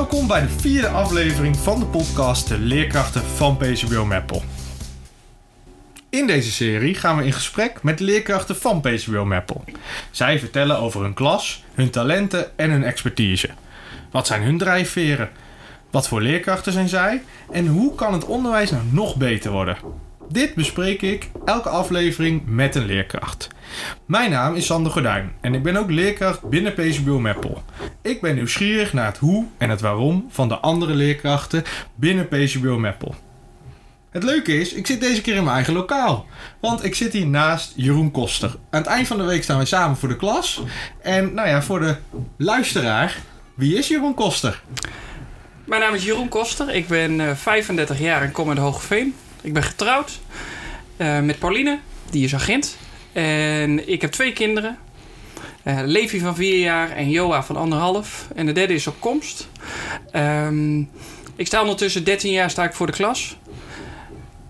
Welkom bij de vierde aflevering van de podcast De Leerkrachten van PCBO Meppel. In deze serie gaan we in gesprek met leerkrachten van PCBO Meppel. Zij vertellen over hun klas, hun talenten en hun expertise. Wat zijn hun drijfveren? Wat voor leerkrachten zijn zij? En hoe kan het onderwijs nou nog beter worden? Dit bespreek ik elke aflevering met een leerkracht. Mijn naam is Sander Gordijn en ik ben ook leerkracht binnen PCBO Meppel. Ik ben nieuwsgierig naar het hoe en het waarom van de andere leerkrachten binnen PCBO Meppel. Het leuke is, ik zit deze keer in mijn eigen lokaal. Want ik zit hier naast Jeroen Koster. Aan het eind van de week staan we samen voor de klas. En nou ja, voor de luisteraar, wie is Jeroen Koster? Mijn naam is Jeroen Koster. Ik ben uh, 35 jaar en kom uit Hogeveen. Ik ben getrouwd uh, met Pauline, die is agent. En ik heb twee kinderen. Uh, Levi van vier jaar en Joa van anderhalf. En de derde is op komst. Um, ik sta ondertussen 13 jaar sta ik voor de klas.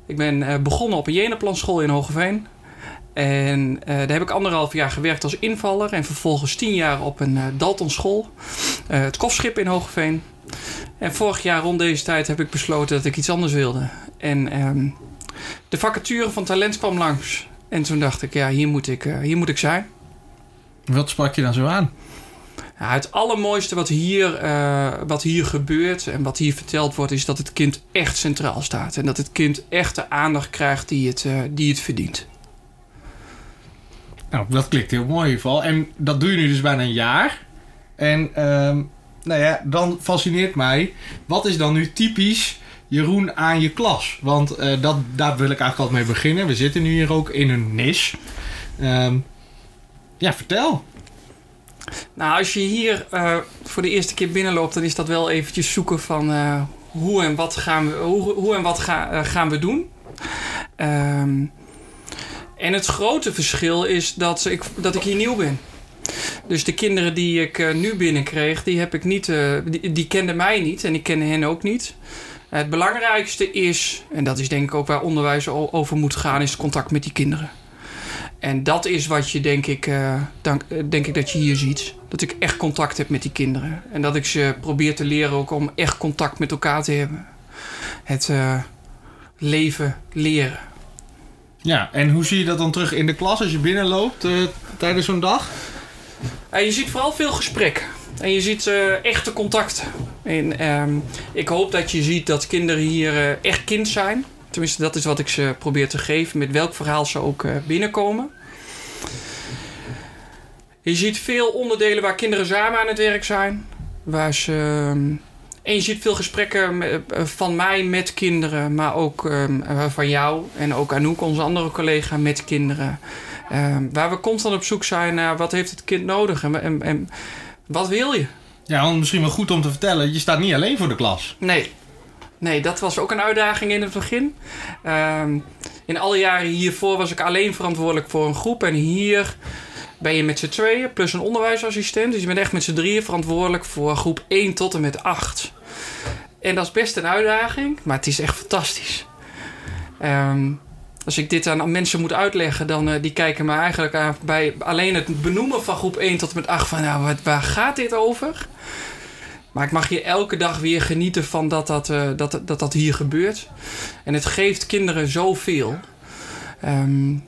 Ik ben uh, begonnen op een Jeneplanschool in Hogeveen. En uh, daar heb ik anderhalf jaar gewerkt als invaller. En vervolgens tien jaar op een uh, Daltonschool. het Kofschip in Hogeveen. En vorig jaar rond deze tijd heb ik besloten dat ik iets anders wilde. En um, de vacature van talent kwam langs. En toen dacht ik, ja, hier moet ik, uh, hier moet ik zijn. Wat sprak je dan zo aan? Ja, het allermooiste wat hier, uh, wat hier gebeurt en wat hier verteld wordt, is dat het kind echt centraal staat. En dat het kind echt de aandacht krijgt die het, uh, die het verdient. Nou, dat klinkt heel mooi in ieder geval. En dat doe je nu dus bijna een jaar. En um, nou ja, dan fascineert mij, wat is dan nu typisch Jeroen aan je klas? Want uh, dat, daar wil ik eigenlijk altijd mee beginnen. We zitten nu hier ook in een niche. Um, ja, vertel. Nou, als je hier uh, voor de eerste keer binnenloopt, dan is dat wel eventjes zoeken van uh, hoe en wat gaan we, hoe, hoe en wat ga, gaan we doen. Um, en het grote verschil is dat ik, dat ik hier nieuw ben. Dus de kinderen die ik nu binnenkreeg, die, heb ik niet, die, die kenden mij niet en ik kende hen ook niet. Uh, het belangrijkste is, en dat is denk ik ook waar onderwijs over moet gaan, is contact met die kinderen. En dat is wat je denk ik, dank, denk ik dat je hier ziet. Dat ik echt contact heb met die kinderen. En dat ik ze probeer te leren ook om echt contact met elkaar te hebben. Het leven leren. Ja, en hoe zie je dat dan terug in de klas als je binnenloopt tijdens zo'n dag? Uh, je ziet vooral veel gesprek. En je ziet uh, echte contact. En um, ik hoop dat je ziet dat kinderen hier uh, echt kind zijn. Tenminste, dat is wat ik ze probeer te geven. Met welk verhaal ze ook binnenkomen. Je ziet veel onderdelen waar kinderen samen aan het werk zijn. Waar ze... Um, en je ziet veel gesprekken van mij met kinderen. Maar ook um, van jou. En ook Anouk, onze andere collega, met kinderen. Waar we constant op zoek zijn naar wat heeft het kind nodig en, en, en wat wil je? Ja, want misschien wel goed om te vertellen, je staat niet alleen voor de klas. Nee, nee dat was ook een uitdaging in het begin. Uh, in alle jaren hiervoor was ik alleen verantwoordelijk voor een groep. En hier ben je met z'n tweeën plus een onderwijsassistent. Dus je bent echt met z'n drieën verantwoordelijk voor groep 1 tot en met 8. En dat is best een uitdaging, maar het is echt fantastisch. Um, als ik dit aan mensen moet uitleggen, dan uh, die kijken me eigenlijk aan bij alleen het benoemen van groep 1 tot en met 8 van nou, wat, waar gaat dit over? Maar ik mag hier elke dag weer genieten van dat dat, uh, dat, dat, dat hier gebeurt. En het geeft kinderen zoveel. Um,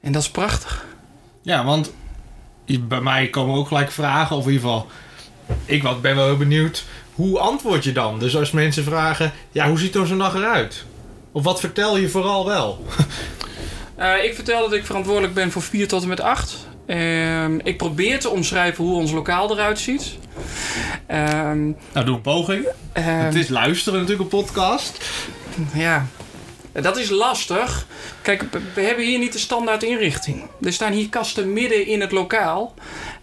en dat is prachtig. Ja, want bij mij komen ook gelijk vragen, of in ieder geval, ik ben wel heel benieuwd, hoe antwoord je dan? Dus als mensen vragen, ja, hoe ziet zo'n dag eruit? Of wat vertel je vooral wel? uh, ik vertel dat ik verantwoordelijk ben voor 4 tot en met 8. Uh, ik probeer te omschrijven hoe ons lokaal eruit ziet. Uh, nou, doe een poging. het is luisteren natuurlijk, een podcast. Ja, dat is lastig. Kijk, we hebben hier niet de standaard inrichting. Er staan hier kasten midden in het lokaal.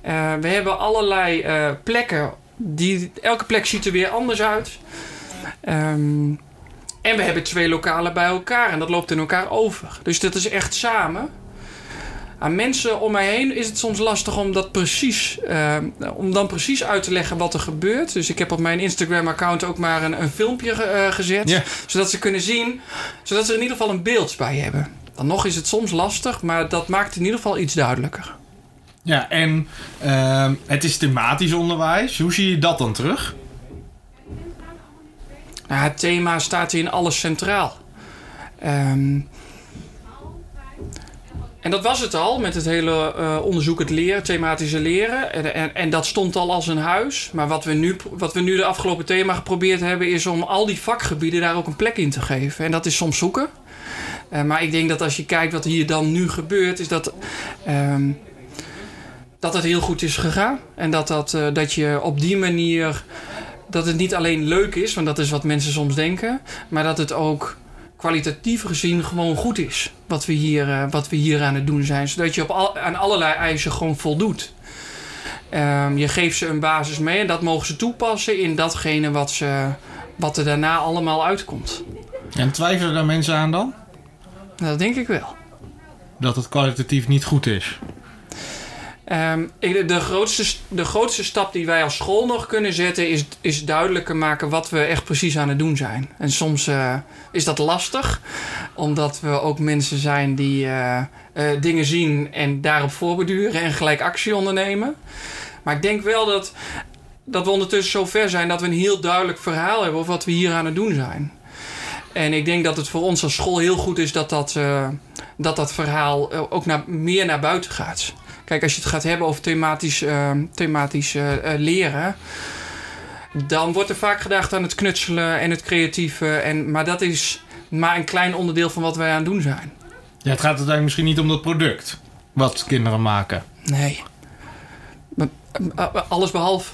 Uh, we hebben allerlei uh, plekken. Die, elke plek ziet er weer anders uit. Um, en we hebben twee lokalen bij elkaar en dat loopt in elkaar over. Dus dat is echt samen. Aan mensen om mij heen is het soms lastig om dat precies, uh, om dan precies uit te leggen wat er gebeurt. Dus ik heb op mijn Instagram-account ook maar een, een filmpje uh, gezet, yeah. zodat ze kunnen zien, zodat ze er in ieder geval een beeld bij hebben. Dan nog is het soms lastig, maar dat maakt in ieder geval iets duidelijker. Ja, en ehm, het is thematisch onderwijs. Hoe zie je dat dan terug? Nou, het thema staat in alles centraal. Ehm, en dat was het al met het hele eh, onderzoek het leren, thematische leren. En, en, dat stond al als een huis. Maar wat we, nu, wat we nu de afgelopen thema geprobeerd hebben... is om al die vakgebieden daar ook een plek in te geven. En dat is soms zoeken. Uh, maar ik denk dat als je kijkt wat hier dan nu gebeurt... is dat, um, dat het heel goed is gegaan. En dat, dat, uh, dat je op die manier... dat het niet alleen leuk is, want dat is wat mensen soms denken... maar dat het ook kwalitatief gezien gewoon goed is. Wat we hier, uh, wat we hier aan het doen zijn. Zodat je op al, aan allerlei eisen gewoon voldoet. Um, je geeft ze een basis mee en dat mogen ze toepassen in datgene wat, ze, wat er daarna allemaal uitkomt. En twijfelen daar mensen aan dan? Dat denk ik wel. Dat het kwalitatief niet goed is? Um, de, grootste, de grootste stap die wij als school nog kunnen zetten is, is duidelijker maken wat we echt precies aan het doen zijn. En soms uh, is dat lastig, omdat we ook mensen zijn die uh, uh, dingen zien en daarop voorbeduren en gelijk actie ondernemen. Maar ik denk wel dat, dat we ondertussen zo ver zijn dat we een heel duidelijk verhaal hebben over wat we hier aan het doen zijn. En ik denk dat het voor ons als school heel goed is dat dat, dat, dat verhaal ook naar, meer naar buiten gaat. Kijk, als je het gaat hebben over thematisch, uh, thematisch uh, leren. Dan wordt er vaak gedacht aan het knutselen en het creatieve. En, maar dat is maar een klein onderdeel van wat wij aan het doen zijn. Ja, het gaat uiteindelijk misschien niet om dat product wat kinderen maken. Nee. Alles behalve.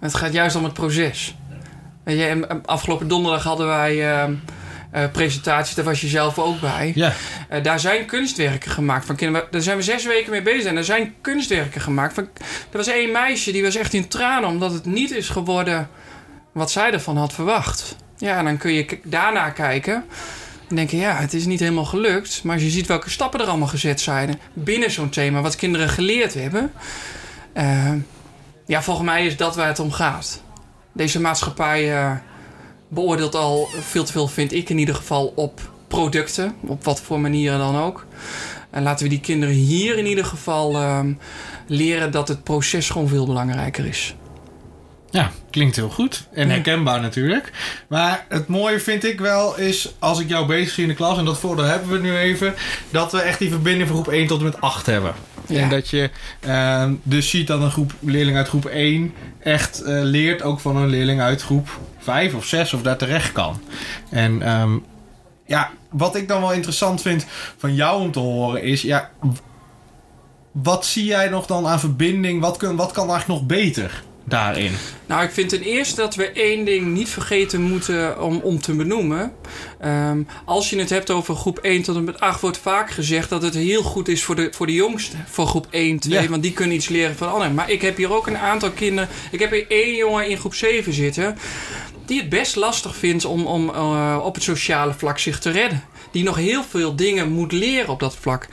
Het gaat juist om het proces. Afgelopen donderdag hadden wij uh, presentaties, daar was je zelf ook bij. Ja. Uh, daar zijn kunstwerken gemaakt van kinderen. Daar zijn we zes weken mee bezig en er zijn kunstwerken gemaakt. Van, er was één meisje die was echt in tranen omdat het niet is geworden wat zij ervan had verwacht. Ja, en dan kun je daarna kijken en denken, ja, het is niet helemaal gelukt. Maar als je ziet welke stappen er allemaal gezet zijn binnen zo'n thema, wat kinderen geleerd hebben. Uh, ja, volgens mij is dat waar het om gaat. Deze maatschappij beoordeelt al veel te veel, vind ik in ieder geval, op producten. Op wat voor manieren dan ook. En laten we die kinderen hier in ieder geval um, leren dat het proces gewoon veel belangrijker is. Ja, klinkt heel goed. En herkenbaar natuurlijk. Maar het mooie vind ik wel is, als ik jou bezig zie in de klas, en dat voordeel hebben we nu even, dat we echt die verbinding van groep 1 tot en met 8 hebben. Ja. En dat je uh, dus ziet dat een groep leerling uit groep 1 echt uh, leert ook van een leerling uit groep 5 of 6 of daar terecht kan. En um, ja, wat ik dan wel interessant vind van jou om te horen is, ja, wat zie jij nog dan aan verbinding? Wat, kun, wat kan eigenlijk nog beter? Daarin? Nou, ik vind ten eerste dat we één ding niet vergeten moeten om, om te benoemen. Um, als je het hebt over groep 1 tot en met 8, wordt vaak gezegd dat het heel goed is voor de, voor de jongsten. Voor groep 1, 2, ja. want die kunnen iets leren van anderen. Maar ik heb hier ook een aantal kinderen. Ik heb hier één jongen in groep 7 zitten. Die het best lastig vindt om, om uh, op het sociale vlak zich te redden. Die nog heel veel dingen moet leren op dat vlak.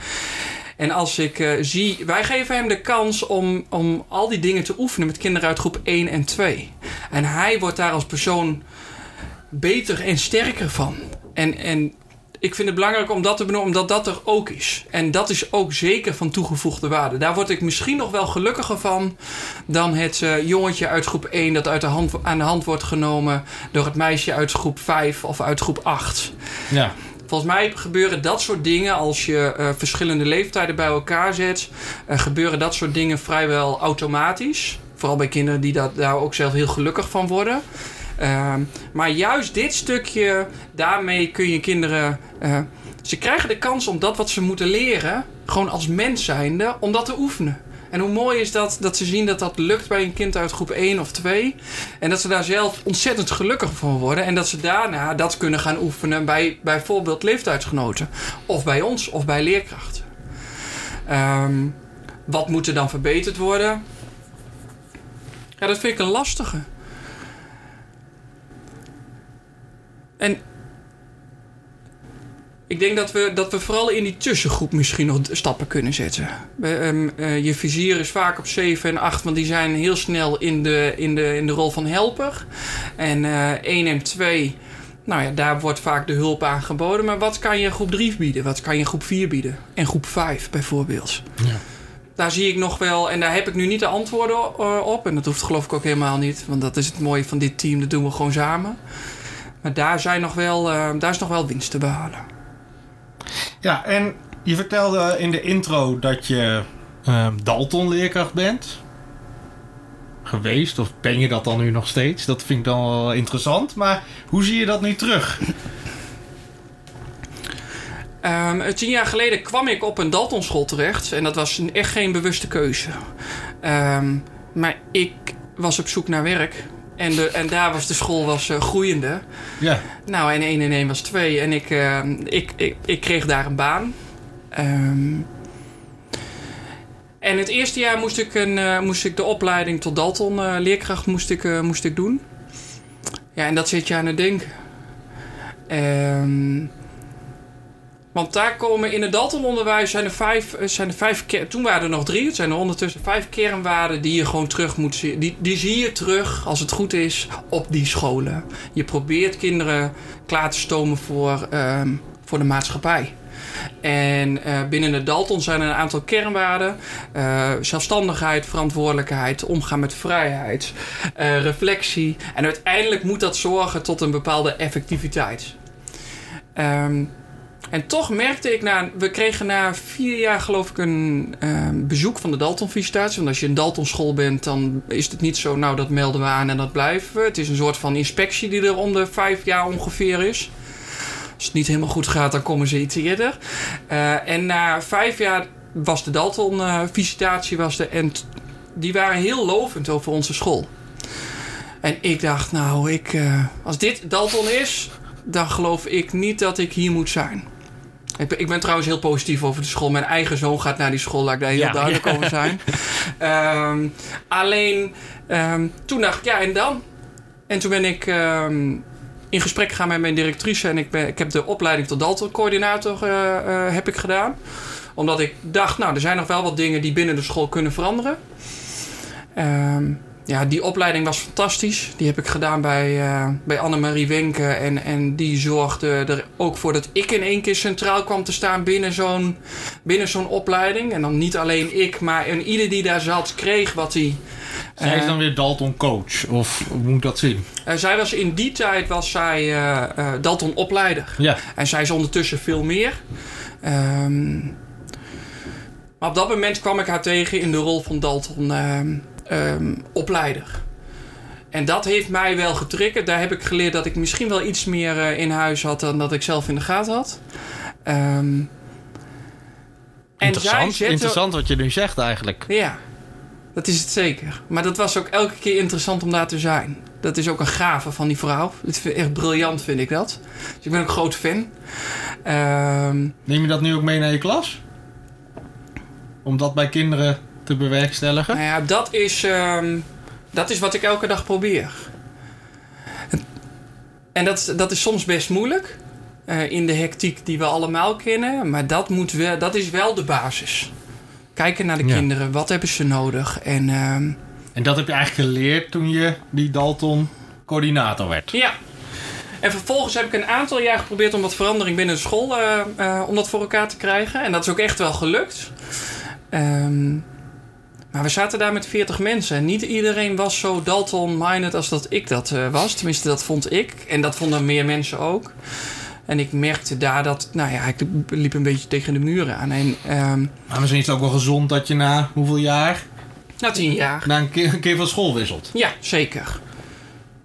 En als ik uh, zie, wij geven hem de kans om, om al die dingen te oefenen met kinderen uit groep 1 en 2. En hij wordt daar als persoon beter en sterker van. En, en ik vind het belangrijk om dat te benoemen, omdat dat er ook is. En dat is ook zeker van toegevoegde waarde. Daar word ik misschien nog wel gelukkiger van dan het uh, jongetje uit groep 1 dat uit de hand, aan de hand wordt genomen door het meisje uit groep 5 of uit groep 8. Ja. Volgens mij gebeuren dat soort dingen als je uh, verschillende leeftijden bij elkaar zet. Uh, gebeuren dat soort dingen vrijwel automatisch. Vooral bij kinderen die dat, daar ook zelf heel gelukkig van worden. Uh, maar juist dit stukje, daarmee kun je kinderen. Uh, ze krijgen de kans om dat wat ze moeten leren, gewoon als mens zijnde, om dat te oefenen. En hoe mooi is dat dat ze zien dat dat lukt bij een kind uit groep 1 of 2. En dat ze daar zelf ontzettend gelukkig van worden. En dat ze daarna dat kunnen gaan oefenen bij bijvoorbeeld leeftijdsgenoten. Of bij ons of bij leerkrachten. Um, wat moet er dan verbeterd worden? Ja, dat vind ik een lastige. En ik denk dat we, dat we vooral in die tussengroep misschien nog stappen kunnen zetten. Um, uh, je vizier is vaak op 7 en 8, want die zijn heel snel in de, in de, in de rol van helper. En uh, 1 en 2, nou ja, daar wordt vaak de hulp aangeboden. Maar wat kan je groep 3 bieden? Wat kan je groep 4 bieden? En groep 5 bijvoorbeeld. Ja. daar zie ik nog wel, en daar heb ik nu niet de antwoorden eh, op. En dat hoeft geloof ik ook helemaal niet, want dat is het mooie van dit team, dat doen we gewoon samen. Maar daar, zijn nog wel, eh, daar is nog wel winst te behalen. Ja, en je vertelde in de intro dat je uh, Dalton-leerkracht bent. Geweest, of ben je dat dan nu nog steeds? Dat vind ik dan wel interessant. Maar hoe zie je dat nu terug? Um, tien jaar geleden kwam ik op een Daltonschool terecht. En dat was echt geen bewuste keuze. Um, maar ik was op zoek naar werk. En, de, en daar was de school was, uh, groeiende. Ja. Nou, en 1 en 1 was 2. En ik, uh, ik, ik, ik, kreeg daar een baan. Um, en het eerste jaar moest ik, een, uh, moest ik de opleiding tot Dalton leerkracht moest ik, moest ik doen. Ja, en dat zit je aan het denken. Um, want daar komen in het Dalton-onderwijs zijn er vijf, zijn er vijf toen waren er nog drie, het zijn er ondertussen vijf kernwaarden die je gewoon terug moet zien. Die, die zie je terug, als het goed is, op die scholen. Je probeert kinderen klaar te stomen voor, um, voor de maatschappij. En uh, binnen de Dalton zijn er een aantal kernwaarden: uh, zelfstandigheid, verantwoordelijkheid, omgaan met vrijheid, reflectie. En uiteindelijk moet dat zorgen tot een bepaalde effectiviteit. Um, en toch merkte ik na, we kregen na vier jaar geloof ik een uh, bezoek van de Dalton-visitatie. Want als je een Dalton-school bent, dan is het niet zo, nou dat melden we aan en dat blijven we. Het is een soort van inspectie die er om de vijf jaar ongeveer is. Als het niet helemaal goed gaat, dan komen ze iets eerder. Uh, en na vijf jaar was de Dalton-visitatie, was de, en die waren heel lovend over onze school. En ik dacht, nou, ik, uh, als dit Dalton is, dan geloof ik niet dat ik hier moet zijn. Ik ben, ik ben, trouwens heel positief over de school. Mijn eigen zoon gaat naar die school, laat ik daar heel ja, duidelijk over zijn. um, alleen um, toen dacht ik, ja, en dan? En toen ben ik um, in gesprek gegaan met mijn directrice en ik, ben, ik heb de opleiding tot Dalton-coördinator uh, uh, heb ik gedaan. Omdat ik dacht, nou, er zijn nog wel wat dingen die binnen de school kunnen veranderen. Ja, die opleiding was fantastisch. Die heb ik gedaan bij, uh, bij Annemarie Wenke. En, en die zorgde er ook voor dat ik in één keer centraal kwam te staan binnen zo'n, binnen zo'n opleiding. En dan niet alleen ik, maar en ieder die daar zat kreeg wat hij. Zij is dan weer Dalton coach, of hoe moet ik dat zien? Uh, zij was in die tijd was zij uh, uh, Dalton opleider. Ja. En zij is ondertussen veel meer. Um, maar op dat moment kwam ik haar tegen in de rol van Dalton um, um, opleider. En dat heeft mij wel getriggerd. Daar heb ik geleerd dat ik misschien wel iets meer uh, in huis had dan dat ik zelf in de gaten had. Um, interessant, zette... interessant wat je nu zegt eigenlijk. Ja, dat is het zeker. Maar dat was ook elke keer interessant om daar te zijn. Dat is ook een gave van die vrouw. Het is echt briljant, vind ik dat. Dus ik ben ook een groot fan. Um, Neem je dat nu ook mee naar je klas? Om dat bij kinderen te bewerkstelligen? Nou ja, dat is, um, dat is wat ik elke dag probeer. En dat, dat is soms best moeilijk. Uh, in de hectiek die we allemaal kennen. Maar dat, moet wel, dat is wel de basis. Kijken naar de ja. kinderen. Wat hebben ze nodig? En, um, en dat heb je eigenlijk geleerd toen je die Dalton coördinator werd? Ja. En vervolgens heb ik een aantal jaar geprobeerd om wat verandering binnen de school uh, uh, om dat voor elkaar te krijgen. En dat is ook echt wel gelukt. Um, maar we zaten daar met 40 mensen. En niet iedereen was zo Dalton-minded als dat ik dat uh, was. Tenminste, dat vond ik. En dat vonden meer mensen ook. En ik merkte daar dat, nou ja, ik liep een beetje tegen de muren aan. En, um, maar misschien is het ook wel gezond dat je na hoeveel jaar? Na tien jaar. Na een keer, een keer van school wisselt. Ja, zeker.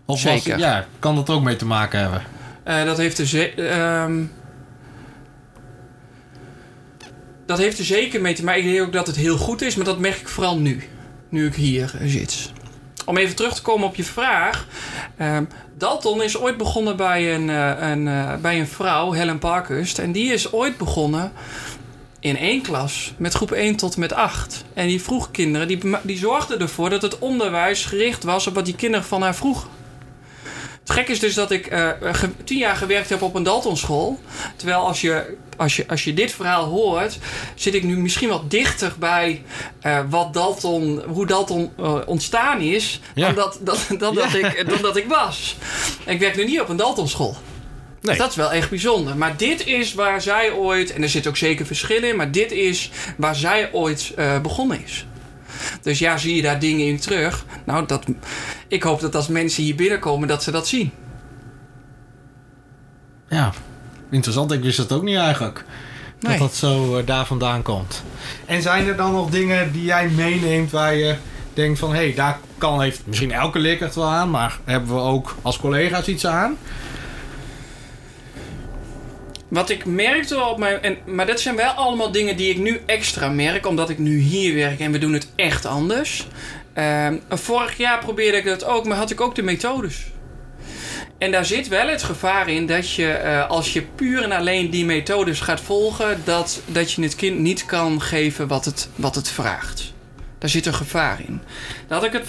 Of zeker. Was, ja, kan dat ook mee te maken hebben? Uh, dat heeft er um, dat heeft er zeker mee te maken. Ik denk ook dat het heel goed is, maar dat merk ik vooral nu. Nu ik hier zit. Om even terug te komen op je vraag. Uh, Dalton is ooit begonnen bij een, uh, een, uh, bij een vrouw, Helen Parkhurst. En die is ooit begonnen in één klas met groep 1 tot met 8. En die vroeg kinderen, die, die zorgde ervoor dat het onderwijs gericht was op wat die kinderen van haar vroegen. Het gek is dus dat ik uh, tien jaar gewerkt heb op een Daltonschool. Terwijl als je, als, je, als je dit verhaal hoort, zit ik nu misschien wat dichter bij uh, wat Dalton, hoe Dalton uh, ontstaan is, ja. dan, dat, dan, ja. dat ik, dan dat ik was. Ik werk nu niet op een Daltonschool. Nee. Dat is wel echt bijzonder. Maar dit is waar zij ooit, en er zit ook zeker verschil in, maar dit is waar zij ooit eh, begonnen is. Dus ja, zie je daar dingen in terug? Nou, dat, ik hoop dat als mensen hier binnenkomen, dat ze dat zien. Ja, interessant. Ik wist dat ook niet eigenlijk. Nee. Dat dat zo eh, daar vandaan komt. En zijn er dan nog dingen die jij meeneemt waar je denkt van... hé, hey, daar kan, heeft misschien elke leerkracht wel aan... maar hebben we ook als collega's iets aan? Wat ik merkte op mijn. En, maar dat zijn wel allemaal dingen die ik nu extra merk, omdat ik nu hier werk en we doen het echt anders. Ehm, vorig jaar probeerde ik dat ook, maar had ik ook de methodes. En daar zit wel het gevaar in dat je, eh, als je puur en alleen die methodes gaat volgen, dat, dat je het kind niet kan geven wat het, wat het vraagt. Daar zit een gevaar in. Daar had ik het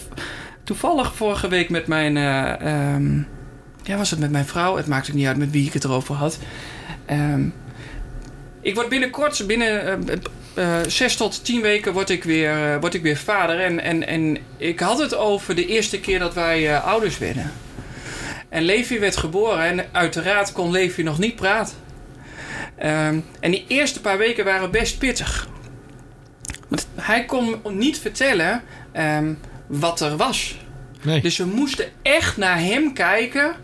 toevallig vorige week met mijn. eh, ehm, ja, was het met mijn vrouw? Het maakt ook niet uit met wie ik het erover had. Ehm, ik word binnenkort, binnen eh, zes tot tien weken, word ik weer, eh, word ik weer vader. En, en, en ik had het over de eerste keer dat wij eh, ouders werden. En Levi werd geboren en uiteraard kon Levi nog niet praten. Ehm, en die eerste paar weken waren best pittig. Want hij kon niet vertellen ehm, wat er was. Nee. Dus we moesten echt naar hem kijken.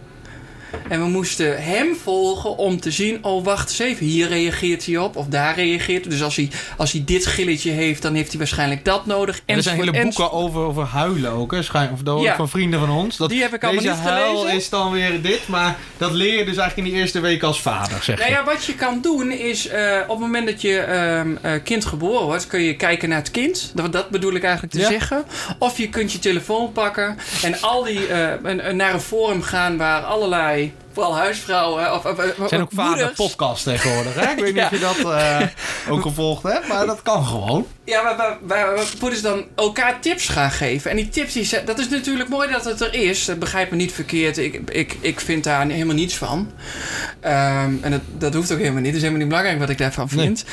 En we moesten hem volgen om te zien... oh, wacht eens even, hier reageert hij op of daar reageert hij. Dus als hij, als hij dit gilletje heeft, dan heeft hij waarschijnlijk dat nodig. er zijn hele boeken over, over huilen ook, hè? Schijn, of dat Ja. van vrienden van ons. Dat Die heb ik allemaal niet huil gelezen. is dan weer dit, maar dat leer je dus eigenlijk in die eerste week als vader, zeg Nou je. ja, wat je kan doen is... eh, op het moment dat je ehm, eh, kind geboren wordt... kun je kijken naar het kind. Dat, dat bedoel ik eigenlijk te Ja. zeggen. Of je kunt je telefoon pakken... en al die, eh, naar een forum gaan waar allerlei... vooral huisvrouwen... Of, of, zijn ook vader podcasts tegenwoordig, hè? Ik weet niet Ja. of je dat eh, ook gevolgd hebt, maar dat kan gewoon. Ja, maar waar, waar, waar moeders dan elkaar tips gaan geven. En die tips, die, dat is natuurlijk mooi dat het er is. Dat begrijp me niet verkeerd. Ik, ik, ik vind daar helemaal niets van. Ehm, en dat, dat hoeft ook helemaal niet. Het is helemaal niet belangrijk wat ik daarvan Nee. vind.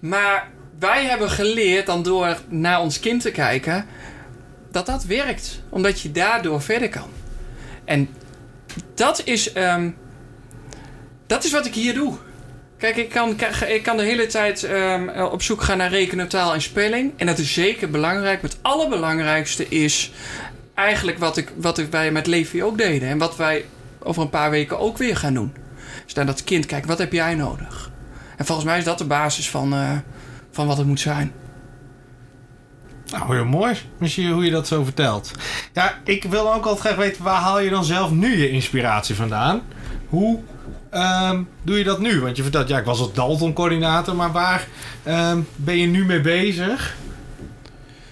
Maar wij hebben geleerd dan door naar ons kind te kijken... dat dat werkt. Omdat je daardoor verder kan. En dat is... ehm, dat is wat ik hier doe. Kijk, ik kan, ik kan de hele tijd ehm, op zoek gaan naar rekenen, taal en spelling. En dat is zeker belangrijk. Maar het allerbelangrijkste is eigenlijk wat, ik, wat wij met Levi ook deden. En wat wij over een paar weken ook weer gaan doen. Dus naar dat kind kijken, wat heb jij nodig? En volgens mij is dat de basis van, eh, van wat het moet zijn. Nou, heel mooi. Misschien hoe je dat zo vertelt. Ja, ik wil ook altijd graag weten, waar haal je dan zelf nu je inspiratie vandaan? Hoe ehm, doe je dat nu? Want je vertelt, ja, ik was als Dalton-coördinator, maar waar ehm, ben je nu mee bezig?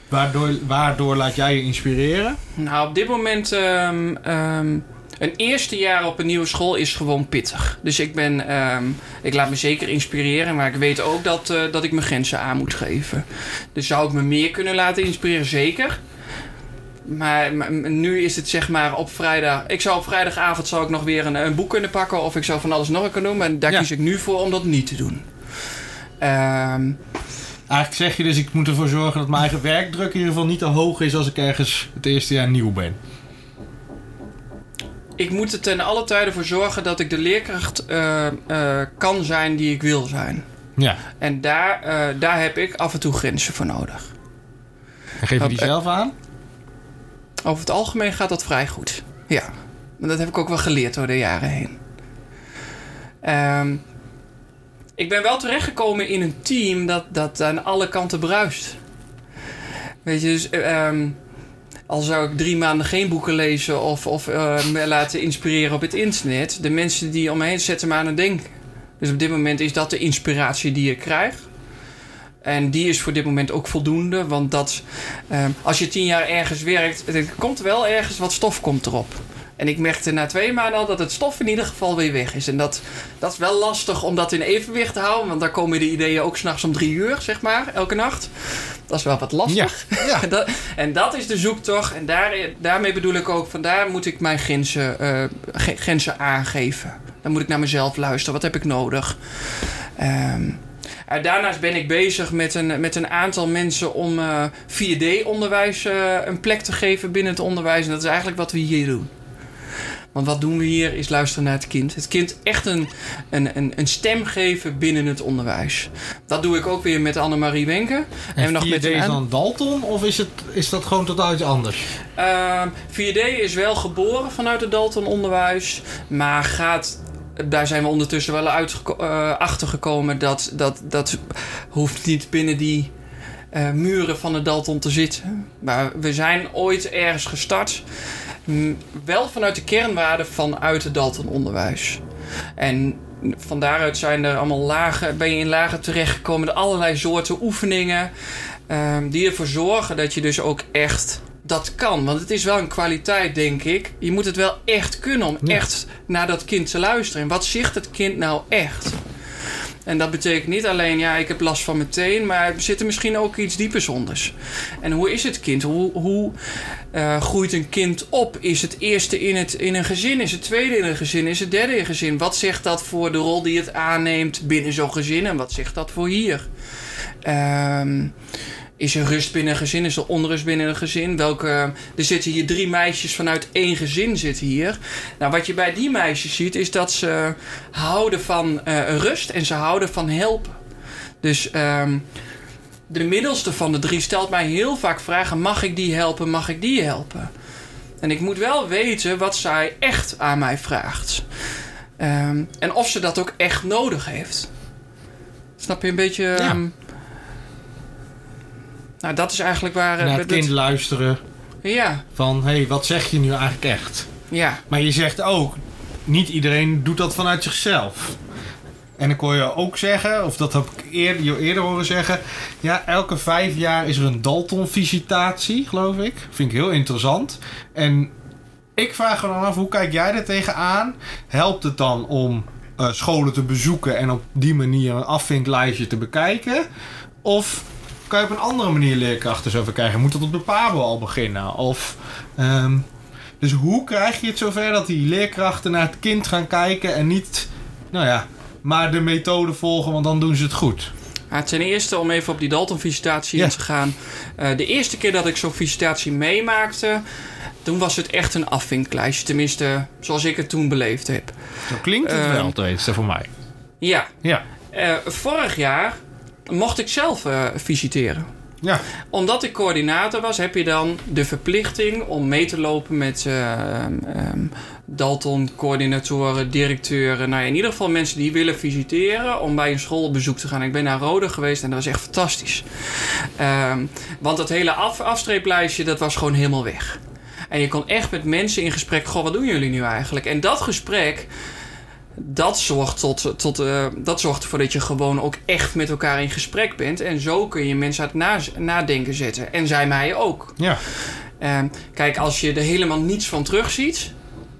Waardoor, waardoor laat jij je inspireren? Nou, op dit moment. ehm, een eerste jaar op een nieuwe school is gewoon pittig. Dus ik ben. ehm, ik laat me zeker inspireren. Maar ik weet ook dat, eh, dat ik mijn grenzen aan moet geven. Dus zou ik me meer kunnen laten inspireren? Zeker. Maar, maar nu is het zeg maar op vrijdag. Ik zou op vrijdagavond zou ik nog weer een, een boek kunnen pakken. Of ik zou van alles nog kunnen doen. Maar daar Ja. kies ik nu voor om dat niet te doen. Ehm, Eigenlijk zeg je dus, ik moet ervoor zorgen dat mijn eigen werkdruk in ieder geval niet te hoog is als ik ergens het eerste jaar nieuw ben. Ik moet er ten alle tijden voor zorgen dat ik de leerkracht eh, eh, kan zijn die ik wil zijn. Ja. En daar, eh, daar heb ik af en toe grenzen voor nodig. En geef je die zelf aan? Over het algemeen gaat dat vrij goed. Ja, maar dat heb ik ook wel geleerd door de jaren heen. Ehm, ik ben wel terechtgekomen in een team dat, dat aan alle kanten bruist. Weet je, dus eh, ehm, al zou ik drie maanden geen boeken lezen of, of eh, me laten inspireren op het internet, de mensen die om me heen zetten me aan het denken. Dus op dit moment is dat de inspiratie die ik krijg. En die is voor dit moment ook voldoende. Want dat, ehm, als je tien jaar ergens werkt, er komt wel ergens wat stof komt erop. En ik merkte na twee maanden al dat het stof in ieder geval weer weg is. En dat, dat is wel lastig om dat in evenwicht te houden. Want daar komen de ideeën ook s'nachts om drie uur, zeg maar, elke nacht. Dat is wel wat lastig. Ja. dat, en dat is de zoektocht. En daar, daarmee bedoel ik ook, vandaar moet ik mijn grenzen, eh, grenzen aangeven. Dan moet ik naar mezelf luisteren. Wat heb ik nodig? Ehm, daarnaast ben ik bezig met een, met een aantal mensen om eh 4D-onderwijs eh, een plek te geven binnen het onderwijs. En dat is eigenlijk wat we hier doen. Want wat doen we hier is luisteren naar het kind. Het kind echt een, een, een, een stem geven binnen het onderwijs. Dat doe ik ook weer met Annemarie Wenke. En, nog 4D met een is aan- dan Dalton of is, het, is dat gewoon totaal iets anders? Ehm, 4D is wel geboren vanuit het Dalton onderwijs, maar gaat. Daar zijn we ondertussen wel uit, eh, achtergekomen dat dat, dat hoeft niet binnen die eh, muren van het Dalton te zitten. Maar we zijn ooit ergens gestart, wel vanuit de kernwaarden vanuit het Dalton onderwijs. En van daaruit zijn er allemaal lagen, ben je in lagen terechtgekomen met allerlei soorten oefeningen. ehm, die ervoor zorgen dat je dus ook echt dat kan. Want het is wel een kwaliteit, denk ik. Je moet het wel echt kunnen om Ja. echt naar dat kind te luisteren. En wat zegt het kind nou echt? En dat betekent niet alleen, ja, ik heb last van mijn teen, maar er zit er misschien ook iets diepers onders. En hoe is het kind? Hoe, hoe eh, groeit een kind op? Is het eerste in, het, in een gezin? Is het tweede in een gezin? Is het derde in een gezin? Wat zegt dat voor de rol die het aanneemt binnen zo'n gezin? En wat zegt dat voor hier? Ehm, is er rust binnen een gezin? Is er onrust binnen een gezin? Welke, er zitten hier drie meisjes vanuit één gezin zitten hier. Nou, wat je bij die meisjes ziet, is dat ze houden van eh, rust en ze houden van helpen. Dus ehm, de middelste van de drie stelt mij heel vaak vragen: mag ik die helpen? Mag ik die helpen? En ik moet wel weten wat zij echt aan mij vraagt. Ehm, en of ze dat ook echt nodig heeft. Snap je een beetje? Ja. ehm, nou, dat is eigenlijk waar. eh, Naar het kind luisteren Ja, van, hé, hey, wat zeg je nu eigenlijk echt? ja. Maar je zegt ook, niet iedereen doet dat vanuit zichzelf. En ik hoor je ook zeggen, of dat heb ik eerder, je eerder horen zeggen... Ja, elke vijf jaar is er een Dalton-visitatie, geloof ik. Vind ik heel interessant. En ik vraag me dan af, hoe kijk jij er tegenaan? Helpt het dan om eh, scholen te bezoeken en op die manier een afvinklijstje te bekijken? Of kan je op een andere manier leerkrachten zo krijgen? Moet dat op de PABO al beginnen? Of... ehm, dus hoe krijg je het zover dat die leerkrachten naar het kind gaan kijken en niet, nou ja, maar de methode volgen, want dan doen ze het goed? Ja, ten eerste, om even op die Dalton-visitatie in te gaan. Eh, de eerste keer dat ik zo'n visitatie meemaakte, toen was het echt een afvinklijstje. Tenminste, zoals ik het toen beleefd heb. Zo klinkt het Ehm, wel, tenminste voor mij. Ja, Ja, eh, vorig jaar mocht ik zelf eh, visiteren. ja, Omdat ik coördinator was, heb je dan de verplichting om mee te lopen met ehm, Dalton, coördinatoren, directeuren. Nou, ja, in ieder geval mensen die willen visiteren om bij een school op bezoek te gaan. Ik ben naar Rode geweest en dat was echt fantastisch. Ehm, want dat hele af, afstreeplijstje, dat was gewoon helemaal weg. En je kon echt met mensen in gesprek. Goh, wat doen jullie nu eigenlijk? En dat gesprek, dat zorgt, tot, tot, eh, dat zorgt ervoor dat je gewoon ook echt met elkaar in gesprek bent. En zo kun je mensen aan het na- nadenken zetten. En zij mij ook. ja. Ehm, kijk, als je er helemaal niets van terugziet.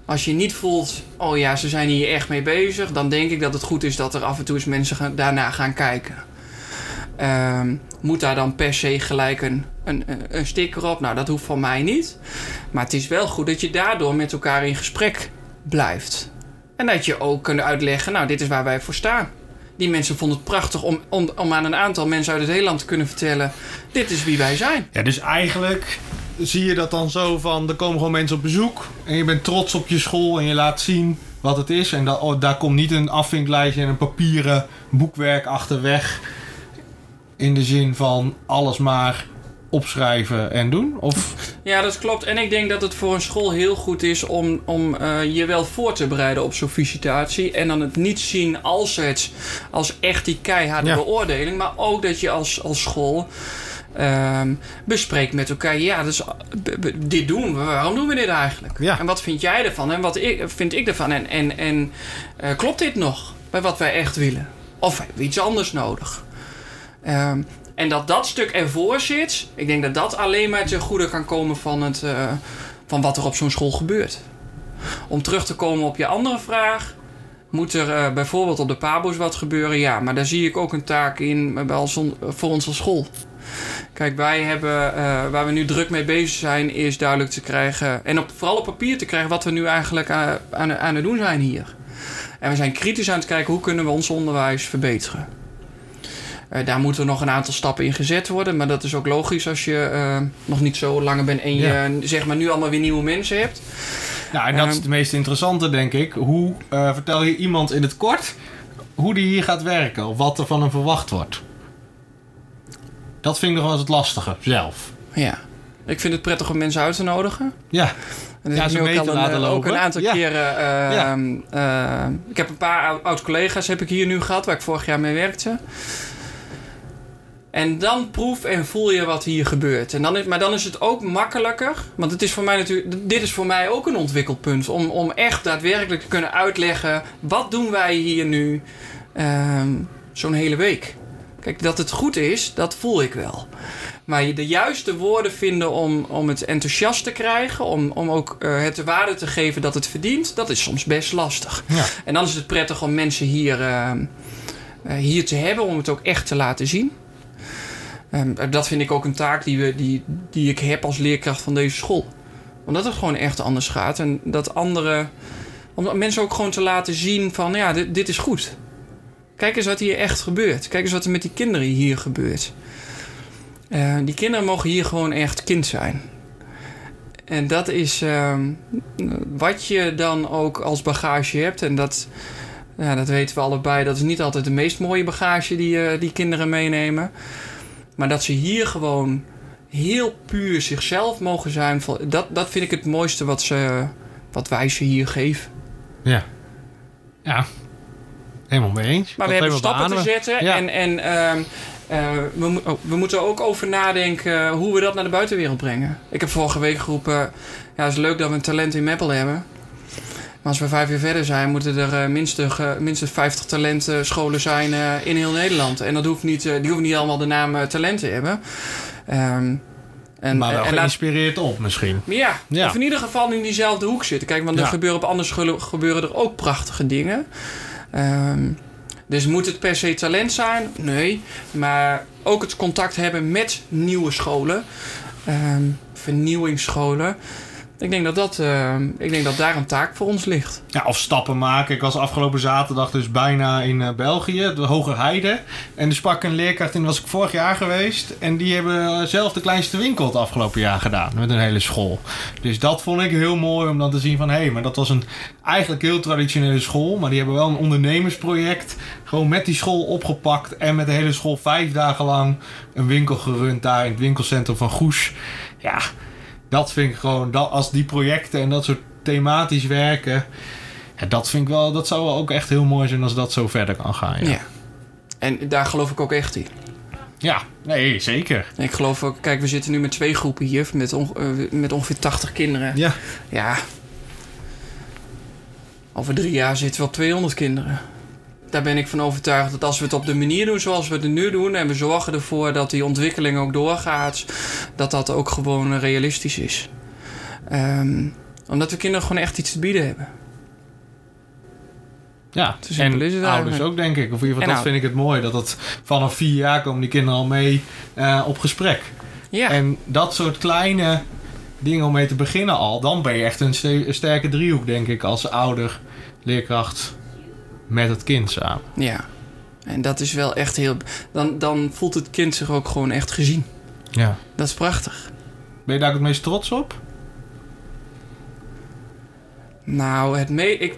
Als je niet voelt, oh ja, ze zijn hier echt mee bezig. Dan denk ik dat het goed is dat er af en toe eens mensen gaan, daarna gaan kijken. Ehm, moet daar dan per se gelijk een, een- een sticker op? Nou, dat hoeft van mij niet. Maar het is wel goed dat je daardoor met elkaar in gesprek blijft. En dat je ook kunt uitleggen, nou, dit is waar wij voor staan. Die mensen vonden het prachtig om, om, om aan een aantal mensen uit het hele land te kunnen vertellen... dit is wie wij zijn. Ja, dus eigenlijk zie je dat dan zo van, er komen gewoon mensen op bezoek en je bent trots op je school en je laat zien wat het is. En da- oh, daar komt niet een afvinklijstje en een papieren boekwerk achterweg. In de zin van alles maar opschrijven en doen? Of Ja, dat klopt. En ik denk dat het voor een school heel goed is om, om eh, je wel voor te bereiden op zo'n visitatie. En dan het niet zien als het als echt die keiharde Ja. beoordeling. Maar ook dat je als, als school ehm, bespreekt met elkaar. Ja, dus, dit doen we. Waarom doen we dit eigenlijk? Ja. En wat vind jij ervan? En wat ik, vind ik ervan? En, en, en eh, klopt dit nog bij wat wij echt willen? Of hebben we iets anders nodig? Ehm, en dat dat stuk ervoor zit, ik denk dat dat alleen maar ten goede kan komen van, het, eh, van wat er op zo'n school gebeurt. Om terug te komen op je andere vraag. Moet er eh, bijvoorbeeld op de Pabo's wat gebeuren? Ja, maar daar zie ik ook een taak in eh, bij ons- voor onze school. Kijk, wij hebben, eh, waar we nu druk mee bezig zijn, is duidelijk te krijgen. En op, vooral op papier te krijgen wat we nu eigenlijk aan, aan, aan het doen zijn hier. En we zijn kritisch aan het kijken hoe kunnen we ons onderwijs verbeteren. Eh, daar moeten nog een aantal stappen in gezet worden. Maar dat is ook logisch als je eh, nog niet zo lang bent en je Ja. zeg maar nu allemaal weer nieuwe mensen hebt. Nou, en dat is Ehm, het meest interessante, denk ik. Hoe eh, vertel je iemand in het kort hoe die hier gaat werken? Of wat er van hem verwacht wordt? Dat vind ik nog wel eens het lastige, zelf. Ja. Ik vind het prettig om mensen uit te nodigen. Ja, En dat Ja, ze mee ook te een, laten eh, ook lopen. een aantal Ja. keren. eh, Ja. eh, ik heb een paar ou- oud-collega's heb ik hier nu gehad, waar ik vorig jaar mee werkte. En dan proef en voel je wat hier gebeurt. En dan is, maar dan is het ook makkelijker. Want het is voor mij natuurlijk, dit is voor mij ook een ontwikkelpunt. Om, om echt daadwerkelijk te kunnen uitleggen. Wat doen wij hier nu ehm, zo'n hele week? Kijk, dat het goed is, dat voel ik wel. Maar je de juiste woorden vinden om, om het enthousiast te krijgen, om, om ook eh, het de waarde te geven dat het verdient, dat is soms best lastig. ja. En dan is het prettig om mensen hier, eh, eh, hier te hebben, om het ook echt te laten zien. Ehm, dat vind ik ook een taak die, we, die, die ik heb als leerkracht van deze school. Omdat het gewoon echt anders gaat. En dat anderen, om mensen ook gewoon te laten zien van, ja, dit, dit is goed. Kijk eens wat hier echt gebeurt. Kijk eens wat er met die kinderen hier gebeurt. Eh, die kinderen mogen hier gewoon echt kind zijn. En dat is ehm, wat je dan ook als bagage hebt. En dat, ja, dat weten we allebei. Dat is niet altijd de meest mooie bagage die, eh, die kinderen meenemen. Maar dat ze hier gewoon heel puur zichzelf mogen zijn. Dat, dat vind ik het mooiste wat, ze, wat wij ze hier geven. Ja. Ja. Helemaal mee eens. Maar we Dat hebben helemaal stappen te zetten. Ja. En, en ehm, eh, we, oh, we moeten ook over nadenken hoe we dat naar de buitenwereld brengen. Ik heb vorige week geroepen... Ja, het is leuk dat we een talent in Meppel hebben. Maar als we vijf jaar verder zijn... moeten er eh, minstens, eh, minstens 50 talentenscholen zijn eh, in heel Nederland. En dat hoeft niet, eh, die hoeven niet allemaal de naam eh, talent te hebben. Ehm, en, maar wel en laat, geïnspireerd op misschien. ja, Ja. of in ieder geval in diezelfde hoek zitten. Kijk, want er Ja. gebeuren op andere scholen gebeuren er ook prachtige dingen. Ehm, dus moet het per se talent zijn? Nee. Maar ook het contact hebben met nieuwe scholen. ehm, vernieuwingsscholen. Ik denk dat, dat, ehm, ik denk dat daar een taak voor ons ligt. Ja, of stappen maken. Ik was afgelopen zaterdag dus bijna in eh, België, de Hoge Heide. En er sprak een leerkracht in, was ik vorig jaar geweest. En die hebben zelf de kleinste winkel het afgelopen jaar gedaan. Met een hele school. Dus dat vond ik heel mooi om dan te zien van... Hé, hey, maar dat was een eigenlijk heel traditionele school. Maar die hebben wel een ondernemersproject. Gewoon met die school opgepakt. En met de hele school vijf dagen lang een winkel gerund daar in het winkelcentrum van Goes. Ja, dat vind ik gewoon... Dat, als die projecten en dat soort thematisch werken... Ja, dat vind ik wel, dat zou wel ook echt heel mooi zijn als dat zo verder kan gaan. Ja, Ja. En daar geloof ik ook echt in. ja nee, zeker. Ik geloof ook, kijk, we zitten nu met twee groepen hier. Met, onge- eh, met ongeveer 80 kinderen. Ja, Ja. Over drie jaar zitten we op 200 kinderen. Daar ben ik van overtuigd dat als we het op de manier doen zoals we het nu doen... en we zorgen ervoor dat die ontwikkeling ook doorgaat... dat dat ook gewoon realistisch is. Ehm, omdat we kinderen gewoon echt iets te bieden hebben. ja. Te en is het ouders ook, denk ik. Of in ieder geval, En dat vind ik het mooi. Dat het vanaf vier jaar komen die kinderen al mee eh, op gesprek. Ja, En dat soort kleine dingen om mee te beginnen al... dan ben je echt een sterke driehoek, denk ik... als ouder, leerkracht met het kind samen. ja. En dat is wel echt heel... Dan, dan voelt het kind zich ook gewoon echt gezien. Ja. Dat is prachtig. Ben je daar ook het meest trots op? Nou, het me ik,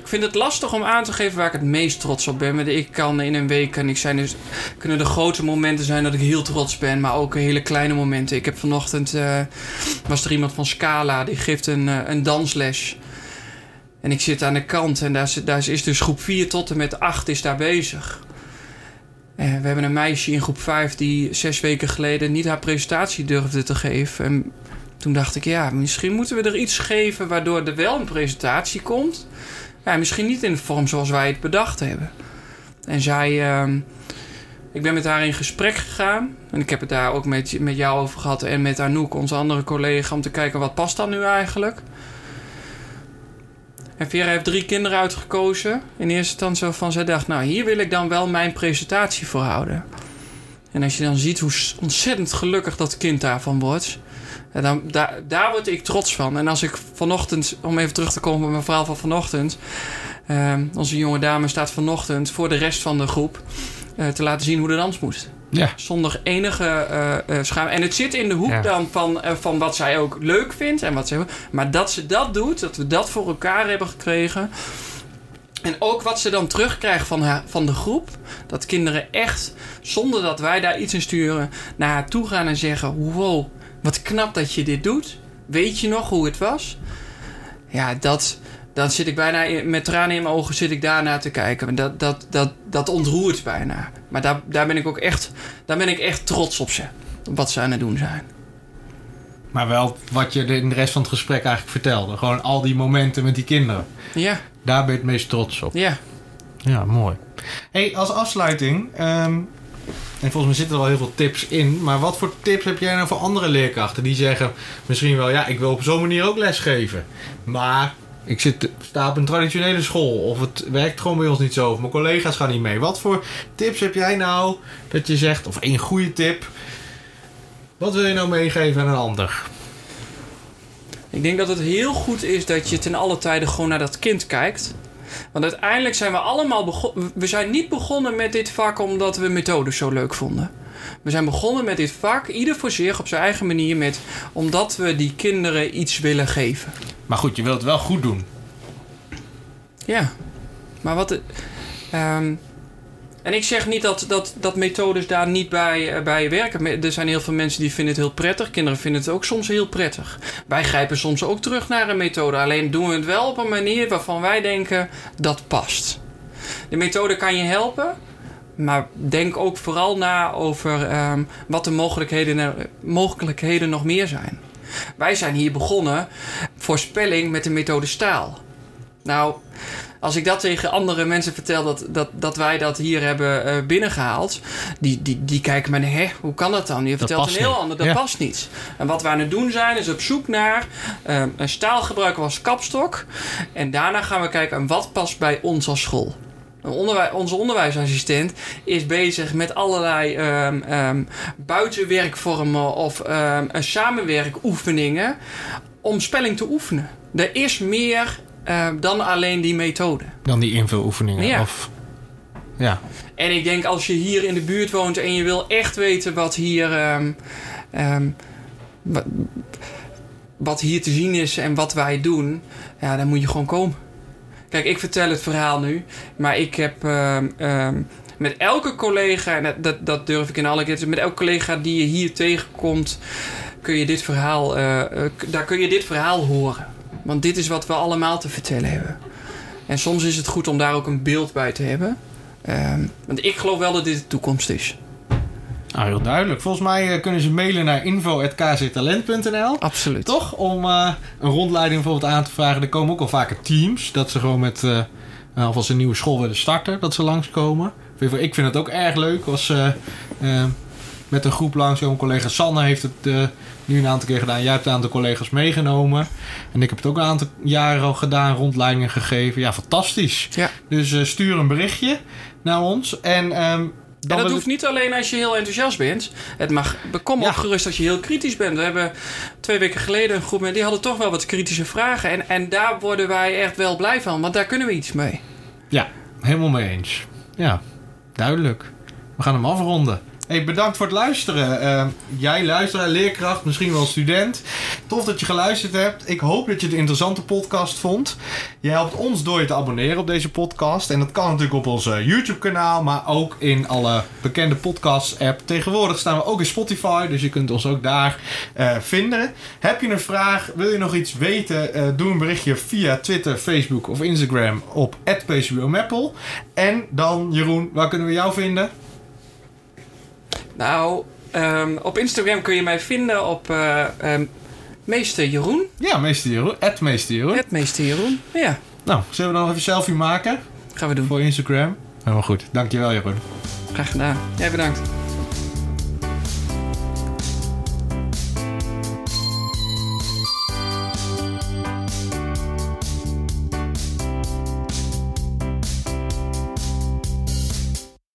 ik vind het lastig om aan te geven waar ik het meest trots op ben. Maar ik kan in een week kan ik zijn dus, kunnen er grote momenten zijn dat ik heel trots ben, maar ook hele kleine momenten. Ik heb vanochtend eh, was er iemand van Scala die geeft een, eh, een dansles. En ik zit aan de kant en daar, zit- daar is dus groep 4 tot en met 8 is daar bezig. Eh, we hebben een meisje in groep 5 die zes weken geleden niet haar presentatie durfde te geven. En toen dacht ik, ja, misschien moeten we er iets geven waardoor er wel een presentatie komt. Ja, misschien niet in de vorm zoals wij het bedacht hebben. En zij, ehm, ik ben met haar in gesprek gegaan. En ik heb het daar ook met, met jou over gehad en met Anouk, onze andere collega, om te kijken wat past dan nu eigenlijk. En Vera heeft drie kinderen uitgekozen. In eerste instantie van zij dacht, nou hier wil ik dan wel mijn presentatie voor houden. En als je dan ziet hoe ontzettend gelukkig dat kind daarvan wordt. Dan, daar, daar word ik trots van. En als ik vanochtend, om even terug te komen op mijn verhaal van vanochtend. ehm, onze jonge dame staat vanochtend voor de rest van de groep. eh, te laten zien hoe de dans moest. Ja. Zonder enige eh, schaam. En het zit in de hoek Ja. dan van, eh, van wat zij ook leuk vindt. En wat ze, maar dat ze dat doet, dat we dat voor elkaar hebben gekregen. En ook wat ze dan terugkrijgt van, haar, van de groep. Dat kinderen echt, zonder dat wij daar iets in sturen, naar haar toe gaan en zeggen: Wow, wat knap dat je dit doet. Weet je nog hoe het was? Ja, dat. Dan zit ik bijna in- met tranen in mijn ogen zit ik daarnaar te kijken. Dat, dat, dat, dat ontroert bijna. Maar daar, daar, ben ik ook echt, daar ben ik echt trots op ze. Op wat ze aan het doen zijn. Maar wel wat je in de rest van het gesprek eigenlijk vertelde. Gewoon al die momenten met die kinderen. Ja, Daar ben je het meest trots op. ja. Ja, mooi. Hey, als afsluiting. ehm, en volgens mij zitten er wel heel veel tips in. Maar wat voor tips heb jij nou voor andere leerkrachten die zeggen misschien wel, ja, ik wil op zo'n manier ook lesgeven. Maar ik zit, sta op een traditionele school. Of het werkt gewoon bij ons niet zo. Of mijn collega's gaan niet mee. Wat voor tips heb jij nou dat je zegt, of één goede tip. Wat wil je nou meegeven aan een ander? Ik denk dat het heel goed is dat je ten alle tijde gewoon naar dat kind kijkt. Want uiteindelijk zijn we allemaal begonnen. We zijn niet begonnen met dit vak omdat we methodes zo leuk vonden. We zijn begonnen met dit vak, ieder voor zich op zijn eigen manier, met, omdat we die kinderen iets willen geven. Maar goed, je wilt het wel goed doen. Ja, maar wat. ehm, en ik zeg niet dat, dat, dat methodes daar niet bij, eh, bij werken. Er zijn heel veel mensen die vinden het heel prettig. Kinderen vinden het ook soms heel prettig. Wij grijpen soms ook terug naar een methode. Alleen doen we het wel op een manier waarvan wij denken dat past. De methode kan je helpen. Maar denk ook vooral na over ehm, wat de mogelijkheden, mogelijkheden nog meer zijn. Wij zijn hier begonnen voor spelling met de methode staal. Nou, als ik dat tegen andere mensen vertel dat, dat, dat wij dat hier hebben eh, binnengehaald, die, die, die kijken me, hè, hoe kan dat dan? Je vertelt een heel niet. ander, dat Ja. past niet. En wat we aan het doen zijn, is op zoek naar eh, een staal gebruiken als kapstok. En daarna gaan we kijken, wat past bij ons als school? Onderwij- onze onderwijsassistent is bezig met allerlei ehm, ehm, buitenwerkvormen of ehm, een samenwerkoefeningen om spelling te oefenen. Er is meer dan alleen die methode. Dan die invuloefeningen. Ja. Of, ja. En ik denk als je hier in de buurt woont en je wil echt weten wat hier, wat, wat hier te zien is en wat wij doen, ja, dan moet je gewoon komen. Kijk, ik vertel het verhaal nu, maar ik heb ehm, ehm, met elke collega, en dat, dat, durf ik in alle keer, met elke collega die je hier tegenkomt, kun je dit verhaal, eh, eh, daar kun je dit verhaal horen. Want dit is wat we allemaal te vertellen hebben. En soms is het goed om daar ook een beeld bij te hebben. Ehm, want ik geloof wel dat dit de toekomst is. Nou, heel duidelijk. Volgens mij eh, kunnen ze mailen naar info.kztalent.nl. Absoluut. Toch? Om eh, een rondleiding bijvoorbeeld aan te vragen. Er komen ook al vaker teams. Dat ze gewoon met... eh of als ze een nieuwe school willen starten. Dat ze langskomen. Ik vind het ook erg leuk. Als ze met een groep langskomen. Collega Sanne heeft het nu een aantal keer gedaan. Jij hebt een aantal collega's meegenomen. En ik heb het ook een aantal jaren al gedaan. Rondleidingen gegeven. Ja, fantastisch. Ja. Dus stuur een berichtje naar ons. En... ehm, En dat hoeft niet alleen als je heel enthousiast bent. Het mag, kom Ja. ook gerust als je heel kritisch bent. We hebben twee weken geleden een groep met die hadden toch wel wat kritische vragen. En, en daar worden wij echt wel blij van, want daar kunnen we iets mee. Ja, helemaal mee eens. Ja, duidelijk. We gaan hem afronden. Hey, bedankt voor het luisteren. Eh, jij luisteraar, leerkracht, misschien wel student. Tof dat je geluisterd hebt. Ik hoop dat je het een interessante podcast vond. Je helpt ons door je te abonneren op deze podcast. En dat kan natuurlijk op ons eh, YouTube-kanaal, maar ook in alle bekende podcast-app. Tegenwoordig staan we ook in Spotify, dus je kunt ons ook daar eh, vinden. Heb je een vraag, wil je nog iets weten? doe een berichtje via Twitter, Facebook of Instagram op @pcbomappel. En dan, Jeroen, waar kunnen we jou vinden? Nou, ehm, op Instagram kun je mij vinden op eh, ehm, Meester Jeroen. Ja, meester Jeroen. Het meester Jeroen. Het Meester Jeroen. Ja, Nou, zullen we dan even een selfie maken gaan we doen. voor Instagram? Helemaal goed. Dankjewel, Jeroen. Graag gedaan. Jij bedankt.